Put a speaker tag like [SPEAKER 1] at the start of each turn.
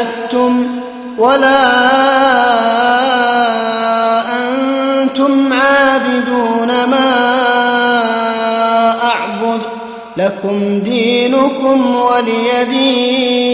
[SPEAKER 1] ما عبدتم ولا أنتم عابدون ما أعبد لكم دينكم ولي دين.